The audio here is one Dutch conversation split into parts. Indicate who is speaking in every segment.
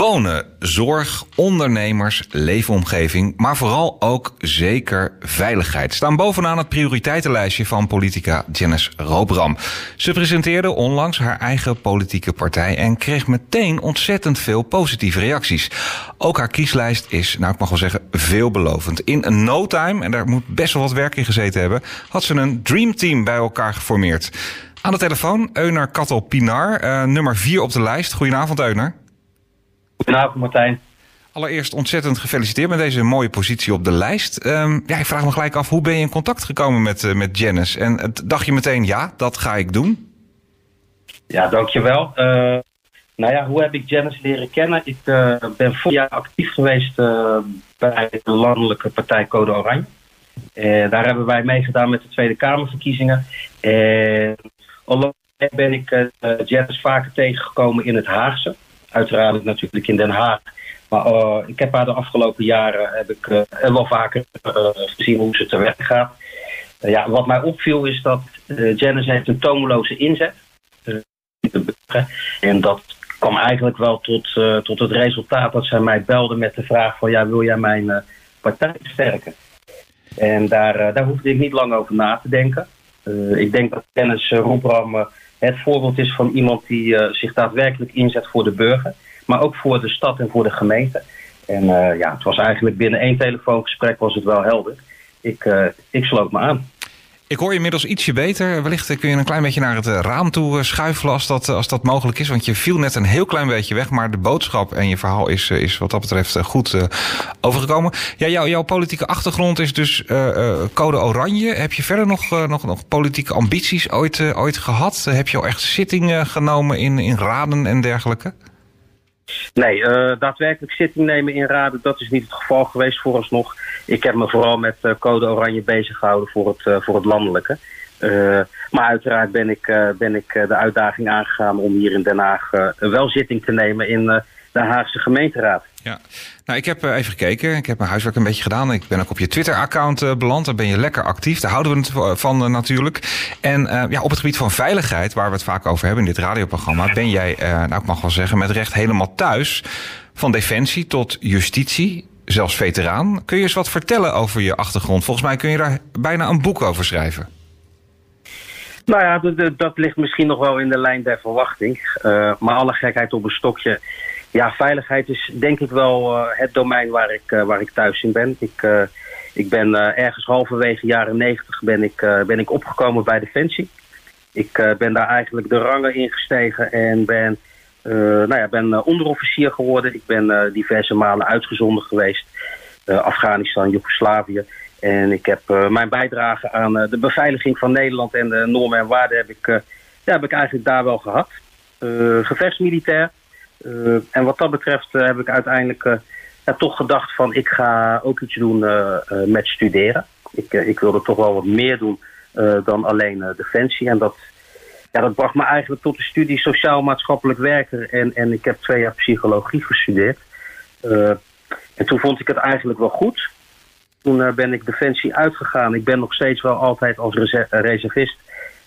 Speaker 1: Wonen, zorg, ondernemers, leefomgeving, maar vooral ook zeker veiligheid staan bovenaan het prioriteitenlijstje van politica Janice Roobram. Ze presenteerde onlangs haar eigen politieke partij en kreeg meteen ontzettend veel positieve reacties. Ook haar kieslijst is, nou ik mag wel zeggen, veelbelovend. In no time, en daar moet best wel wat werk in gezeten hebben, had ze een dreamteam bij elkaar geformeerd. Aan de telefoon, Euner Kattel Pinar, uh, nummer 4 op de lijst. Goedenavond, Euner.
Speaker 2: Goedenavond, Martijn.
Speaker 1: Allereerst ontzettend gefeliciteerd met deze mooie positie op de lijst. Um, ja, ik vraag me gelijk af, hoe ben je in contact gekomen met, uh, met Janice? En dacht je meteen, ja, dat ga ik doen?
Speaker 2: Ja, dankjewel. Uh, nou ja, hoe heb ik Janice leren kennen? Ik uh, ben vorig jaar actief geweest bij de landelijke partij Code Oranje. Daar hebben wij meegedaan met de Tweede Kamerverkiezingen. En ben ik Janice vaker tegengekomen in het Haagse uiteraard natuurlijk in Den Haag. Maar uh, ik heb haar de afgelopen jaren heb ik, uh, wel vaker uh, gezien hoe ze te werk gaat. ja, wat mij opviel is dat Janice heeft een tomeloze inzet. en dat kwam eigenlijk wel tot, tot het resultaat dat zij mij belde met de vraag van... ja, wil jij mijn partij versterken? En daar, daar hoefde ik niet lang over na te denken. ik denk dat Janice Roebram het voorbeeld is van iemand die uh, zich daadwerkelijk inzet voor de burger. Maar ook voor de stad en voor de gemeente. En uh, ja, het was eigenlijk binnen één telefoongesprek was het wel helder. Ik, uh, ik sloot me aan.
Speaker 1: Ik hoor je inmiddels ietsje beter. Wellicht kun je een klein beetje naar het raam toe schuifelen als dat, als dat mogelijk is. Want je viel net een heel klein beetje weg. Maar de boodschap en je verhaal is, is wat dat betreft goed overgekomen. Ja, jou, jouw politieke achtergrond is dus code oranje. Heb je verder nog, nog, nog politieke ambities ooit, ooit gehad? Heb je al echt zittingen genomen in, in raden en dergelijke?
Speaker 2: Nee, daadwerkelijk zitting nemen in raden, dat is niet het geval geweest vooralsnog. Ik heb me vooral met uh, code oranje bezig gehouden voor het, uh, voor het landelijke. maar uiteraard ben ik, ben ik de uitdaging aangegaan om hier in Den Haag wel zitting te nemen in de Haagse gemeenteraad.
Speaker 1: Ja, nou, ik heb even gekeken. Ik heb mijn huiswerk een beetje gedaan. Ik ben ook op je Twitter-account beland. Daar ben je lekker actief. Daar houden we het van natuurlijk. En ja, op het gebied van veiligheid, waar we het vaak over hebben in dit radioprogramma, ben jij, nou, ik mag wel zeggen, met recht helemaal thuis. Van defensie tot justitie, zelfs veteraan. Kun je eens wat vertellen over je achtergrond? Volgens mij kun je daar bijna een boek over schrijven.
Speaker 2: Nou ja, dat, dat ligt misschien nog wel in de lijn der verwachting. Uh, maar alle gekheid op een stokje. Ja, veiligheid is denk ik wel uh, het domein waar ik, uh, waar ik thuis in ben. Ik, ik ben ergens halverwege jaren negentig ben ik, ben ik opgekomen bij Defensie. Ik ben daar eigenlijk de rangen ingestegen en ben nou ja, ben uh, onderofficier geworden. Ik ben uh, diverse malen uitgezonden geweest. Afghanistan, Joegoslavië. En ik heb mijn bijdrage aan de beveiliging van Nederland en de normen en waarden heb ik, ja, heb ik eigenlijk daar wel gehad. gevechtsmilitair. en wat dat betreft heb ik uiteindelijk ja, toch gedacht van ik ga ook iets doen met studeren. Ik, ik wilde toch wel wat meer doen dan alleen defensie. En dat ja, dat bracht me eigenlijk tot de studie sociaal-maatschappelijk werker. En, en ik heb twee jaar psychologie gestudeerd. Uh, en toen vond ik het eigenlijk wel goed. Toen uh, ben ik Defensie uitgegaan. Ik ben nog steeds wel altijd als reservist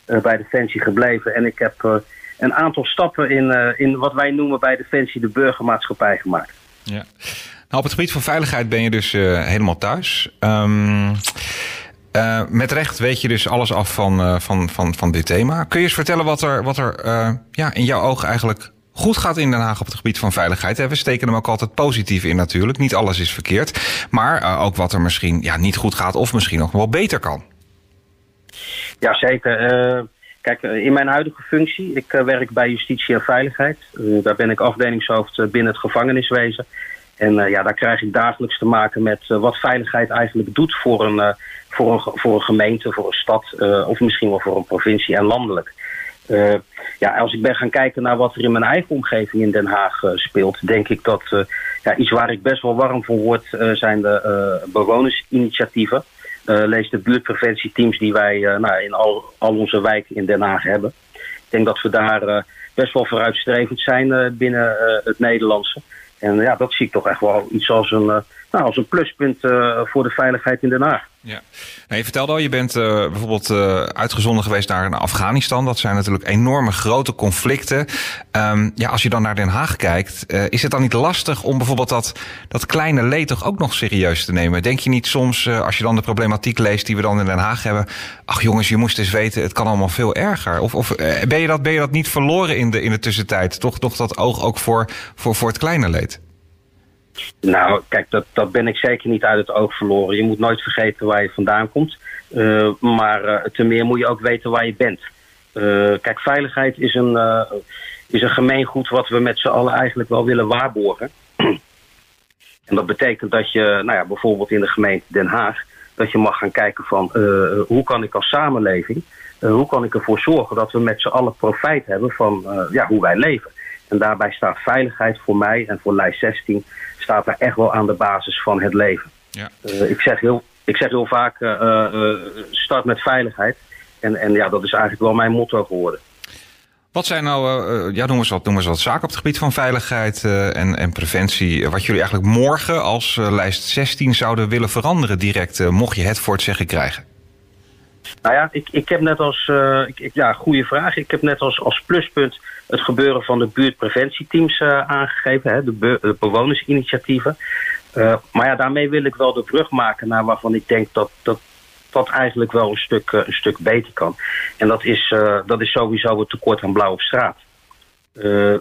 Speaker 2: uh, bij Defensie gebleven. En ik heb een aantal stappen in, in wat wij noemen bij Defensie de burgermaatschappij gemaakt.
Speaker 1: Ja. Nou, op het gebied van veiligheid ben je dus helemaal thuis. Um, uh, met recht weet je dus alles af van, uh, van, van, van dit thema. Kun je eens vertellen wat er, wat er uh, ja, in jouw ogen eigenlijk goed gaat in Den Haag op het gebied van veiligheid? We steken hem ook altijd positief in natuurlijk. Niet alles is verkeerd. Maar ook wat er misschien ja, niet goed gaat of misschien nog wel beter kan.
Speaker 2: Ja, zeker. kijk, in mijn huidige functie, ik werk bij Justitie en Veiligheid. daar ben ik afdelingshoofd binnen het gevangeniswezen. En ja, daar krijg ik dagelijks te maken met wat veiligheid eigenlijk doet voor een voor een, voor een gemeente, voor een stad of misschien wel voor een provincie en landelijk. Ja, als ik ben gaan kijken naar wat er in mijn eigen omgeving in Den Haag speelt, denk ik dat ja, iets waar ik best wel warm voor word, zijn de bewonersinitiatieven. lees de buurtpreventieteams die wij nou, in al, al onze wijken in Den Haag hebben. Ik denk dat we daar best wel vooruitstrevend zijn binnen het Nederlandse. En ja, dat zie ik toch echt wel iets als een, nou, als een pluspunt voor de veiligheid in Den Haag.
Speaker 1: Ja, nou, je vertelde al, je bent uh, bijvoorbeeld uh, uitgezonden geweest naar, Afghanistan. Dat zijn natuurlijk enorme grote conflicten. Um, ja, als je dan naar Den Haag kijkt, uh, is het dan niet lastig om bijvoorbeeld dat, dat kleine leed toch ook nog serieus te nemen? Denk je niet soms, als je dan de problematiek leest die we dan in Den Haag hebben, ach jongens, je moest eens weten, het kan allemaal veel erger. Of, of ben, je dat, ben je dat niet verloren in de, in de tussentijd? Toch, toch dat oog ook voor, voor, voor het kleine leed?
Speaker 2: Nou, kijk, dat, dat ben ik zeker niet uit het oog verloren. Je moet nooit vergeten waar je vandaan komt. Uh, maar uh, ten meer moet je ook weten waar je bent. Uh, kijk, veiligheid is een, is een gemeengoed wat we met z'n allen eigenlijk wel willen waarborgen. en dat betekent dat je, nou ja, bijvoorbeeld in de gemeente Den Haag, dat je mag gaan kijken van hoe kan ik als samenleving, hoe kan ik ervoor zorgen dat we met z'n allen profijt hebben van ja, hoe wij leven. En daarbij staat veiligheid voor mij en voor lijst 16 staat daar echt wel aan de basis van het leven. Ja. Uh, ik, zeg heel, ik zeg heel vaak, uh, uh, start met veiligheid. En, en ja, dat is eigenlijk wel mijn motto geworden.
Speaker 1: Wat zijn nou, ja, noem eens wat, noem eens wat zaken op het gebied van veiligheid en, en preventie... wat jullie eigenlijk morgen als lijst 16 zouden willen veranderen direct... mocht je het voor het zeggen krijgen?
Speaker 2: Nou ja, ik, ik heb net als, ik, ja, goede vraag. Ik heb net als, als pluspunt het gebeuren van de buurtpreventieteams uh, aangegeven, hè, de, be bewonersinitiatieven. Uh, maar ja, daarmee wil ik wel de brug maken naar waarvan ik denk dat dat, dat eigenlijk wel een stuk, een stuk beter kan. En dat is, dat is sowieso het tekort aan blauw op straat.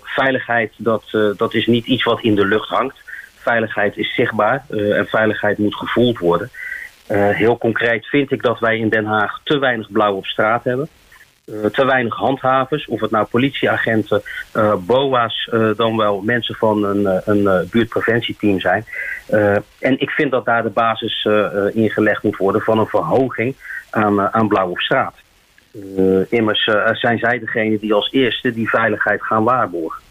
Speaker 2: veiligheid, dat, dat is niet iets wat in de lucht hangt. Veiligheid is zichtbaar en veiligheid moet gevoeld worden. Heel concreet vind ik dat wij in Den Haag te weinig blauw op straat hebben. Uh, te weinig handhavers, of het nou politieagenten, uh, BOA's, dan wel mensen van een, een buurtpreventieteam zijn. en ik vind dat daar de basis ingelegd moet worden van een verhoging aan, aan blauw op straat. immers zijn zij degene die als eerste die veiligheid gaan waarborgen.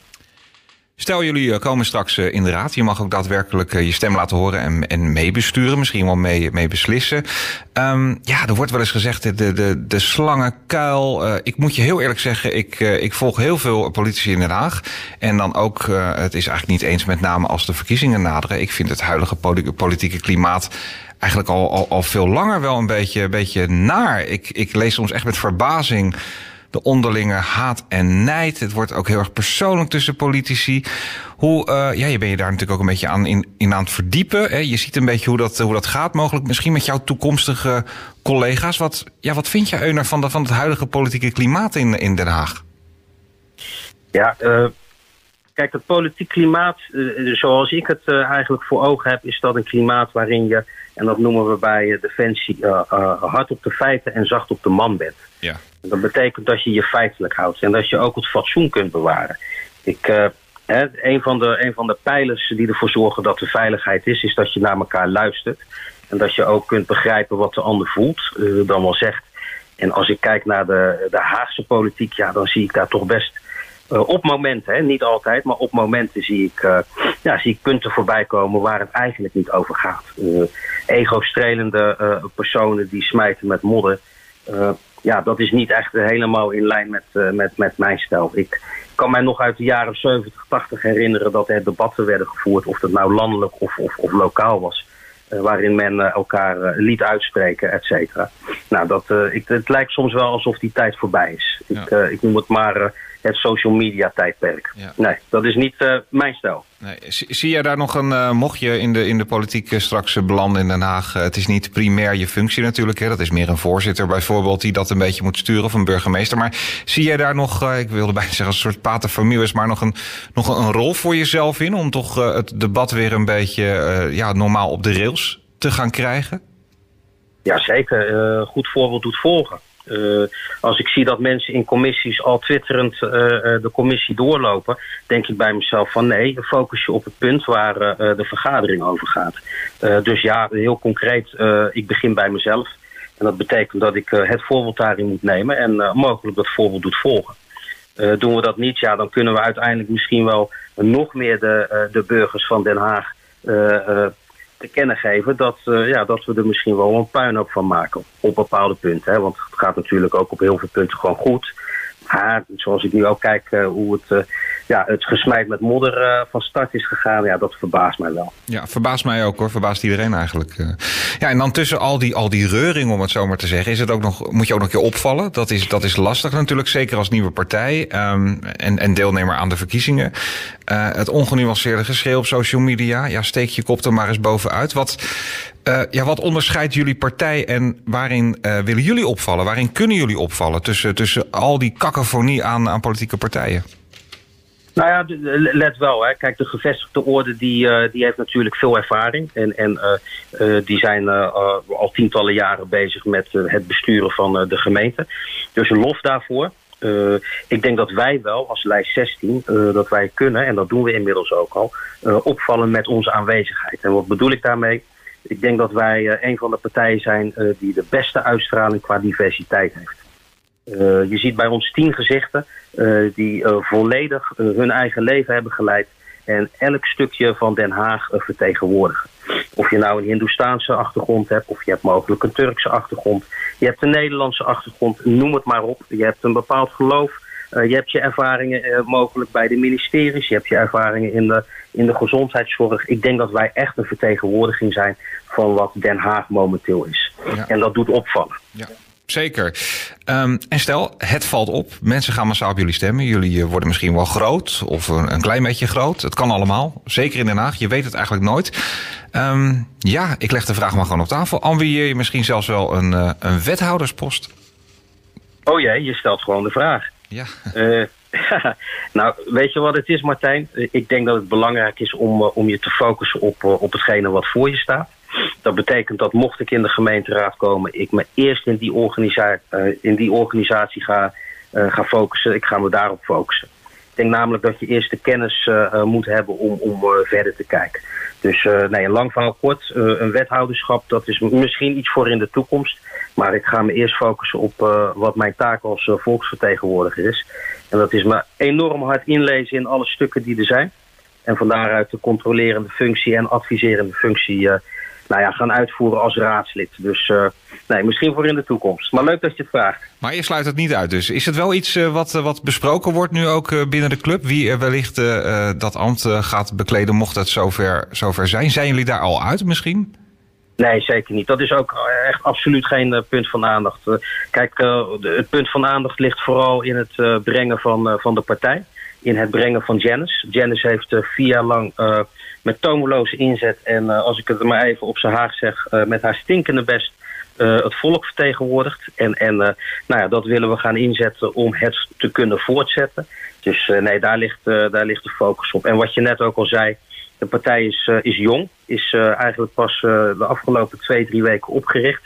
Speaker 1: Stel, jullie eh, komen straks eh, in de raad. Je mag ook daadwerkelijk eh, je stem laten horen en, en meebesturen. Misschien wel mee, mee beslissen. Um, ja, er wordt wel eens gezegd de, de, de slangenkuil. Ik moet je heel eerlijk zeggen, ik, ik volg heel veel politici in Den Haag. En dan ook, het is eigenlijk niet eens met name als de verkiezingen naderen. Ik vind het huidige politieke klimaat eigenlijk al, al, al veel langer wel een beetje, een beetje naar. Ik, ik lees soms echt met verbazing de onderlinge haat en nijd. Het wordt ook heel erg persoonlijk tussen politici. Hoe, uh, ja, je ben je daar natuurlijk ook een beetje aan, in, in aan het verdiepen. Hè? Je ziet een beetje hoe dat, hoe dat gaat, mogelijk misschien met jouw toekomstige collega's. Wat, ja, wat vind je, Euner, van, de, van het huidige politieke klimaat in, in Den Haag?
Speaker 2: Ja, uh, kijk, het politiek klimaat, uh, zoals ik het eigenlijk voor ogen heb, is dat een klimaat waarin je, en dat noemen we bij Defensie, hard op de feiten en zacht op de man bent. Ja. Dat betekent dat je je feitelijk houdt en dat je ook het fatsoen kunt bewaren. Ik, uh, hè, een, van de, een van de pijlers die ervoor zorgen dat er veiligheid is, is dat je naar elkaar luistert. En dat je ook kunt begrijpen wat de ander voelt, dan wel zegt. En als ik kijk naar de, de Haagse politiek, ja, dan zie ik daar toch best uh, op momenten, hè, niet altijd, maar op momenten zie ik, uh, ja, zie ik punten voorbij komen waar het eigenlijk niet over gaat. Uh, ego-strelende personen die smijten met modder ja, dat is niet echt helemaal in lijn met, met, met mijn stijl. Ik kan mij nog uit de jaren 70, 80 herinneren dat er debatten werden gevoerd, of dat nou landelijk of, of, of lokaal was. Waarin men elkaar liet uitspreken, et cetera. Nou, dat, ik, het lijkt soms wel alsof die tijd voorbij is. Ja. Ik, ik noem het maar het social media tijdperk. Ja. Nee, dat is niet uh, mijn stijl.
Speaker 1: Nee. Zie jij daar nog een, uh, mocht je in de, in de politiek straks belanden in Den Haag, het is niet primair je functie natuurlijk, hè, dat is meer een voorzitter bijvoorbeeld die dat een beetje moet sturen of een burgemeester. Maar zie jij daar nog, ik wilde bijna zeggen een soort paterfamilies, maar nog een, nog een rol voor jezelf in om toch het debat weer een beetje ja, normaal op de rails te gaan krijgen?
Speaker 2: Ja, zeker. goed voorbeeld doet volgen. Uh, als ik zie dat mensen in commissies al twitterend uh, de commissie doorlopen, denk ik bij mezelf van nee, focus je op het punt waar uh, de vergadering over gaat. dus ja, heel concreet, ik begin bij mezelf. En dat betekent dat ik het voorbeeld daarin moet nemen en mogelijk dat voorbeeld doet volgen. doen we dat niet, ja, dan kunnen we uiteindelijk misschien wel nog meer de, de burgers van Den Haag te kennen geven dat, uh, ja, dat we er misschien wel een puinhoop van maken op bepaalde punten. Hè? Want het gaat natuurlijk ook op heel veel punten gewoon goed. Maar zoals ik nu ook kijk uh, hoe het uh, ja, het gesmijt met modder van start is gegaan, ja, dat verbaast mij wel.
Speaker 1: Ja, verbaast mij ook hoor. Verbaast iedereen eigenlijk. Ja, en dan tussen al die, al die reuring, om het zo maar te zeggen, is het ook nog, moet je ook nog een keer opvallen. Dat is, dat is lastig natuurlijk, zeker als nieuwe partij um, en, en deelnemer aan de verkiezingen. Uh, het ongenuanceerde geschreeuw op social media. Ja, steek je kop er maar eens bovenuit. Wat, ja, wat onderscheidt jullie partij en waarin willen jullie opvallen? Waarin kunnen jullie opvallen tussen, tussen al die cacophonie aan, aan politieke partijen?
Speaker 2: Nou ja, let wel. Hè. Kijk, de gevestigde orde die, uh, die heeft natuurlijk veel ervaring. En, en uh, uh, die zijn al tientallen jaren bezig met het besturen van de gemeente. Dus een lof daarvoor. ik denk dat wij wel als lijst 16 dat wij kunnen, en dat doen we inmiddels ook al, opvallen met onze aanwezigheid. En wat bedoel ik daarmee? Ik denk dat wij een van de partijen zijn die de beste uitstraling qua diversiteit heeft. Uh, je ziet bij ons tien gezichten uh, die uh, volledig hun eigen leven hebben geleid en elk stukje van Den Haag vertegenwoordigen. Of je nou een Hindoestaanse achtergrond hebt, of je hebt mogelijk een Turkse achtergrond, je hebt een Nederlandse achtergrond, noem het maar op. Je hebt een bepaald geloof, je hebt je ervaringen mogelijk bij de ministeries, je hebt je ervaringen in de, in de gezondheidszorg. Ik denk dat wij echt een vertegenwoordiging zijn van wat Den Haag momenteel is. Ja. En dat doet opvallen.
Speaker 1: Ja. Zeker. Um, en stel, het valt op. Mensen gaan massaal op jullie stemmen. Jullie worden misschien wel groot of een, een, klein beetje groot. Het kan allemaal. Zeker in Den Haag. Je weet het eigenlijk nooit. Um, ja, ik leg de vraag maar gewoon op tafel. Ambieer je misschien zelfs wel een, uh, een wethouderspost?
Speaker 2: Oh jee, je stelt gewoon de vraag.
Speaker 1: Ja.
Speaker 2: Uh, nou, weet je wat het is, Martijn? Ik denk dat het belangrijk is om, uh, om je te focussen op, op hetgene wat voor je staat. Dat betekent dat mocht ik in de gemeenteraad komen, ik me eerst in die, uh, in die organisatie ga, uh, ga focussen. Ik ga me daarop focussen. Ik denk namelijk dat je eerst de kennis uh, moet hebben om, om verder te kijken. Dus nee, lang verhaal kort, een wethouderschap, dat is misschien iets voor in de toekomst. Maar ik ga me eerst focussen op wat mijn taak als volksvertegenwoordiger is. En dat is me enorm hard inlezen in alle stukken die er zijn. En van daaruit de controlerende functie en adviserende functie nou ja, gaan uitvoeren als raadslid. Dus uh, nee, misschien voor in de toekomst. Maar leuk dat je het vraagt.
Speaker 1: Maar je sluit het niet uit dus. Is het wel iets uh, wat, wat besproken wordt nu ook binnen de club? Wie wellicht dat ambt gaat bekleden mocht het zover, zover zijn? Zijn jullie daar al uit misschien?
Speaker 2: Nee, zeker niet. Dat is ook echt absoluut geen punt van aandacht. kijk, het punt van aandacht ligt vooral in het brengen van, van de partij. In het brengen van Janice. Janice heeft vier jaar lang met tomeloze inzet en uh, als ik het maar even op zijn haag zeg, uh, met haar stinkende best uh, het volk vertegenwoordigt. En, en nou ja, dat willen we gaan inzetten om het te kunnen voortzetten. Dus nee, daar ligt, daar ligt de focus op. En wat je net ook al zei, de partij is, is jong, is eigenlijk pas de afgelopen twee, drie weken opgericht.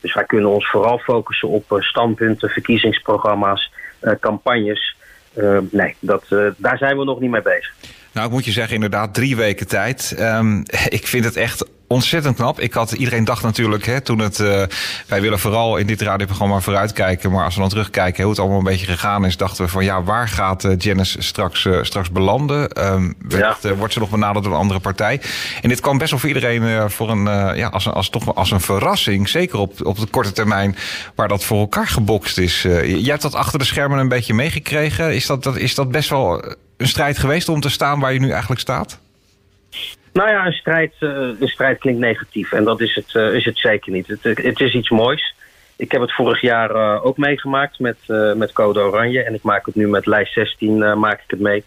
Speaker 2: Dus wij kunnen ons vooral focussen op standpunten, verkiezingsprogramma's, campagnes. nee, dat, daar zijn we nog niet mee bezig.
Speaker 1: Nou, ik moet je zeggen, inderdaad, drie weken tijd. Um, ik vind het echt ontzettend knap. Ik had, iedereen dacht natuurlijk, hè, toen het. Uh, wij willen vooral in dit radioprogramma vooruitkijken. Maar als we dan terugkijken hoe het allemaal een beetje gegaan is, dachten we van ja, waar gaat uh, Janice straks, uh, straks belanden? Um, wellicht ja. wordt ze nog benaderd door een andere partij. En dit kwam best wel voor iedereen voor een, ja, als, een, als, toch als een verrassing. Zeker op, op de korte termijn waar dat voor elkaar gebokst is. jij hebt dat achter de schermen een beetje meegekregen. Is dat, dat, is dat best wel een strijd geweest om te staan waar je nu eigenlijk staat?
Speaker 2: Nou ja, een strijd, uh, een strijd klinkt negatief. En dat is het, uh, is het zeker niet. Het, het, is iets moois. Ik heb het vorig jaar ook meegemaakt met, met Code Oranje. En ik maak het nu met lijst 16 maak ik het mee.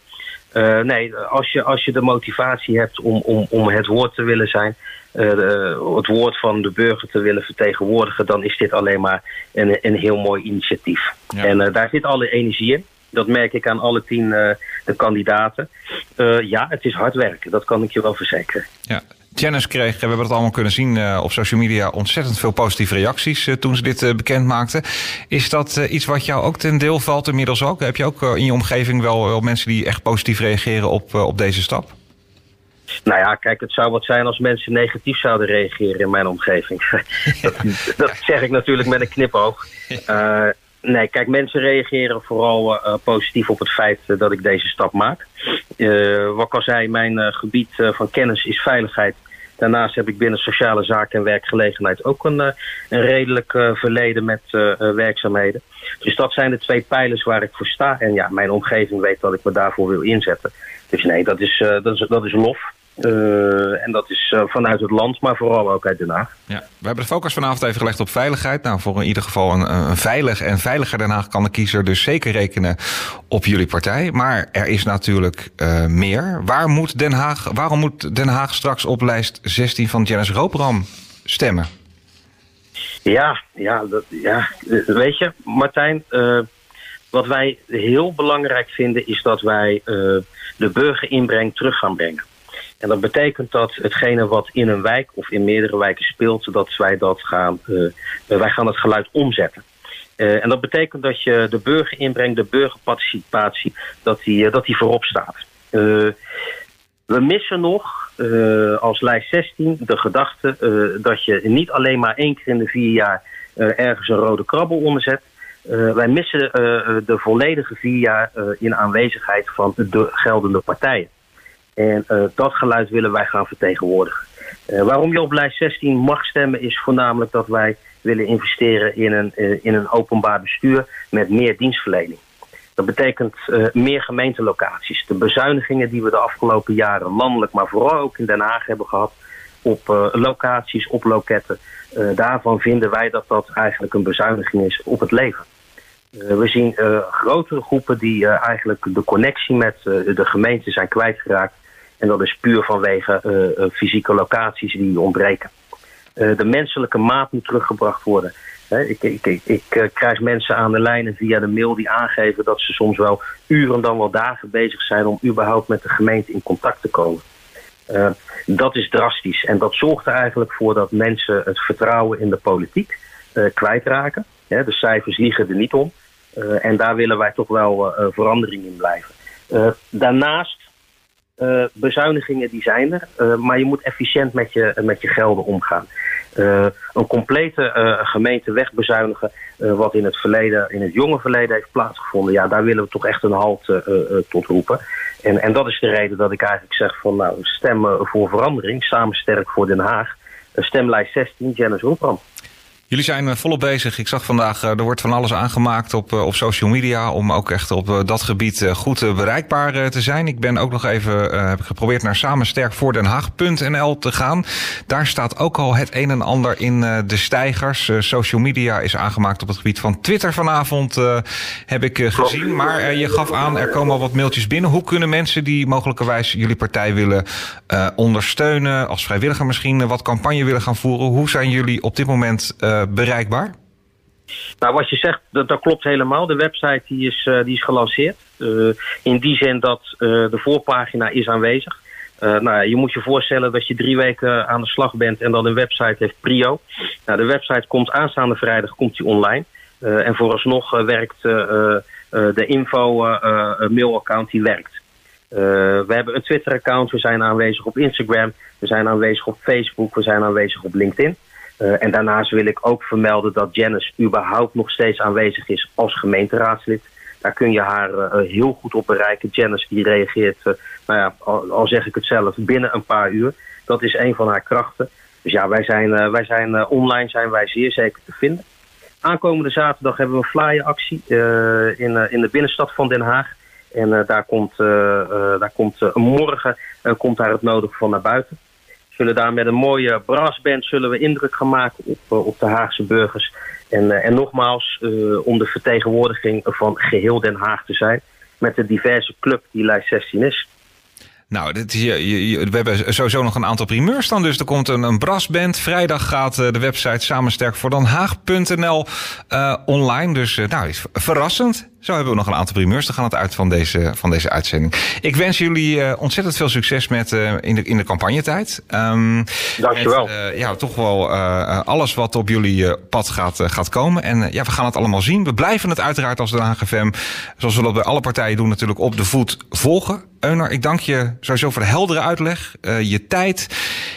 Speaker 2: nee, als je, als je de motivatie hebt om, om, om het woord te willen zijn... De, het woord van de burger te willen vertegenwoordigen... dan is dit alleen maar een, een heel mooi initiatief. Ja. En daar zit alle energie in. Dat merk ik aan alle tien uh, de kandidaten. Uh, ja, het is hard werken. Dat kan ik je wel verzekeren.
Speaker 1: Ja. Janice kreeg, we hebben het allemaal kunnen zien uh, op social media, ontzettend veel positieve reacties toen ze dit bekend maakte. Is dat iets wat jou ook ten deel valt inmiddels ook? Heb je ook in je omgeving wel, wel mensen die echt positief reageren op, op deze stap?
Speaker 2: Nou ja, kijk, het zou wat zijn als mensen negatief zouden reageren in mijn omgeving. dat, dat, zeg ik natuurlijk met een knipoog. Uh, Nee, kijk, mensen reageren vooral uh, positief op het feit uh, dat ik deze stap maak. Uh, wat ik al zei, mijn gebied van kennis is veiligheid Daarnaast heb ik binnen sociale zaken en werkgelegenheid ook een, een redelijk verleden met werkzaamheden. Dus dat zijn de twee pijlers waar ik voor sta. En ja, mijn omgeving weet dat ik me daarvoor wil inzetten. Dus nee, dat is, dat is, dat is lof. Uh, en dat is uh, vanuit het land, maar vooral ook uit Den Haag.
Speaker 1: Ja, we hebben de focus vanavond even gelegd op veiligheid. Nou, voor in ieder geval een, een veilig en veiliger Den Haag kan de kiezer dus zeker rekenen op jullie partij. Maar er is natuurlijk uh, meer. Waar moet Den Haag, waarom moet Den Haag straks op lijst 16 van Janice Roopram stemmen?
Speaker 2: Ja, ja, dat, ja, weet je, Martijn, wat wij heel belangrijk vinden is dat wij de burgerinbreng terug gaan brengen. En dat betekent dat hetgene wat in een wijk of in meerdere wijken speelt, dat wij dat gaan, uh, wij gaan het geluid omzetten. Uh, en dat betekent dat je de burger inbrengt, de burgerparticipatie, dat die, dat die voorop staat. We missen nog als lijst 16 de gedachte dat je niet alleen maar één keer in de vier jaar ergens een rode krabbel onderzet. wij missen de volledige vier jaar in aanwezigheid van de geldende partijen. En uh, dat geluid willen wij gaan vertegenwoordigen. Uh, waarom je op lijst 16 mag stemmen is voornamelijk dat wij willen investeren in een, uh, in een openbaar bestuur met meer dienstverlening. Dat betekent meer gemeentelocaties. De bezuinigingen die we de afgelopen jaren landelijk, maar vooral ook in Den Haag hebben gehad op locaties, op loketten. daarvan vinden wij dat dat eigenlijk een bezuiniging is op het leven. we zien grotere groepen die eigenlijk de connectie met de gemeente zijn kwijtgeraakt en dat is puur vanwege uh, fysieke locaties die ontbreken. Uh, de menselijke maat moet teruggebracht worden. ik, ik, ik, ik krijg mensen aan de lijnen via de mail die aangeven dat ze soms wel uren dan wel dagen bezig zijn om überhaupt met de gemeente in contact te komen. Dat is drastisch en dat zorgt er eigenlijk voor dat mensen het vertrouwen in de politiek kwijtraken. de cijfers liegen er niet om en daar willen wij toch wel verandering in blijven. daarnaast uh, bezuinigingen die zijn er, uh, maar je moet efficiënt met je, met je gelden omgaan. Een complete gemeente wegbezuinigen, wat in het verleden, in het jonge verleden heeft plaatsgevonden, ja, daar willen we toch echt een halt tot roepen. En, en dat is de reden dat ik eigenlijk zeg van nou, stemmen voor verandering, samen sterk voor Den Haag. Stemlijst 16, Janice Roepram.
Speaker 1: Jullie zijn eh, volop bezig. Ik zag vandaag, eh, er wordt van alles aangemaakt op, eh, op social media om ook echt op dat gebied goed bereikbaar te zijn. Ik ben ook nog even, heb ik geprobeerd naar samensterkvoordenhaag.nl te gaan. Daar staat ook al het een en ander in de stijgers. social media is aangemaakt op het gebied van Twitter vanavond, heb ik gezien. Maar je gaf aan, er komen al wat mailtjes binnen. Hoe kunnen mensen die mogelijkerwijs jullie partij willen ondersteunen, als vrijwilliger misschien wat campagne willen gaan voeren, hoe zijn jullie op dit moment bereikbaar?
Speaker 2: Nou, wat je zegt, dat, dat, klopt helemaal. De website die is, uh, die is gelanceerd. Uh, in die zin dat de voorpagina is aanwezig. nou, je moet je voorstellen dat je drie weken aan de slag bent en dan een website heeft prio. Nou, de website komt aanstaande vrijdag komt die online. en vooralsnog werkt de info mailaccount die werkt. we hebben een Twitter-account, we zijn aanwezig op Instagram, we zijn aanwezig op Facebook, we zijn aanwezig op LinkedIn. Uh, en daarnaast wil ik ook vermelden dat Janice überhaupt nog steeds aanwezig is als gemeenteraadslid. Daar kun je haar uh, heel goed op bereiken. Janice die reageert, nou ja, al, al, zeg ik het zelf, binnen een paar uur. Dat is een van haar krachten. Dus ja, wij zijn, wij zijn online zijn wij zeer zeker te vinden. Aankomende zaterdag hebben we een flyeractie in, in de binnenstad van Den Haag. En daar komt, daar komt morgen komt daar het nodige van naar buiten zullen daar met een mooie brassband zullen we indruk gaan maken op, eh, op de Haagse burgers. En, eh, en nogmaals, uh, om de vertegenwoordiging van geheel Den Haag te zijn. Met de diverse club die lijst 16 is.
Speaker 1: Nou, dit, je, je, we hebben sowieso nog een aantal primeurs dan. Dus er komt een, een brassband. Vrijdag gaat de website samensterk voor Dan Haag.nl uh, online. Dus uh, nou, is verrassend. Zo hebben we nog een aantal primeurs. Dan gaan het uit van deze, van deze uitzending. Ik wens jullie uh, ontzettend veel succes met, uh, in, de, in de campagnetijd.
Speaker 2: Um, Dankjewel.
Speaker 1: Met, uh, ja, toch wel alles wat op jullie pad gaat, gaat komen. En ja, we gaan het allemaal zien. We blijven het uiteraard als Den Haag FM, zoals we dat bij alle partijen doen, natuurlijk op de voet volgen. Euner, ik dank je sowieso voor de heldere uitleg, je tijd.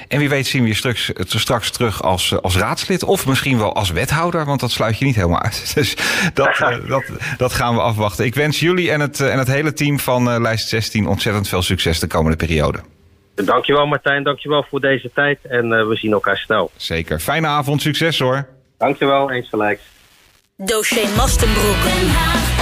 Speaker 1: En wie weet zien we je straks, straks terug als, als raadslid. Of misschien wel als wethouder, want dat sluit je niet helemaal uit. Dus dat, dat, dat gaan we we afwachten. Ik wens jullie en het, eh, en het hele team van eh, Lijst 16 ontzettend veel succes de komende periode.
Speaker 2: Dankjewel Martijn, dankjewel voor deze tijd en eh, we zien elkaar snel.
Speaker 1: Zeker. Fijne avond, succes hoor.
Speaker 2: Dankjewel, eens gelijk.
Speaker 3: Dossier Mastenbroek.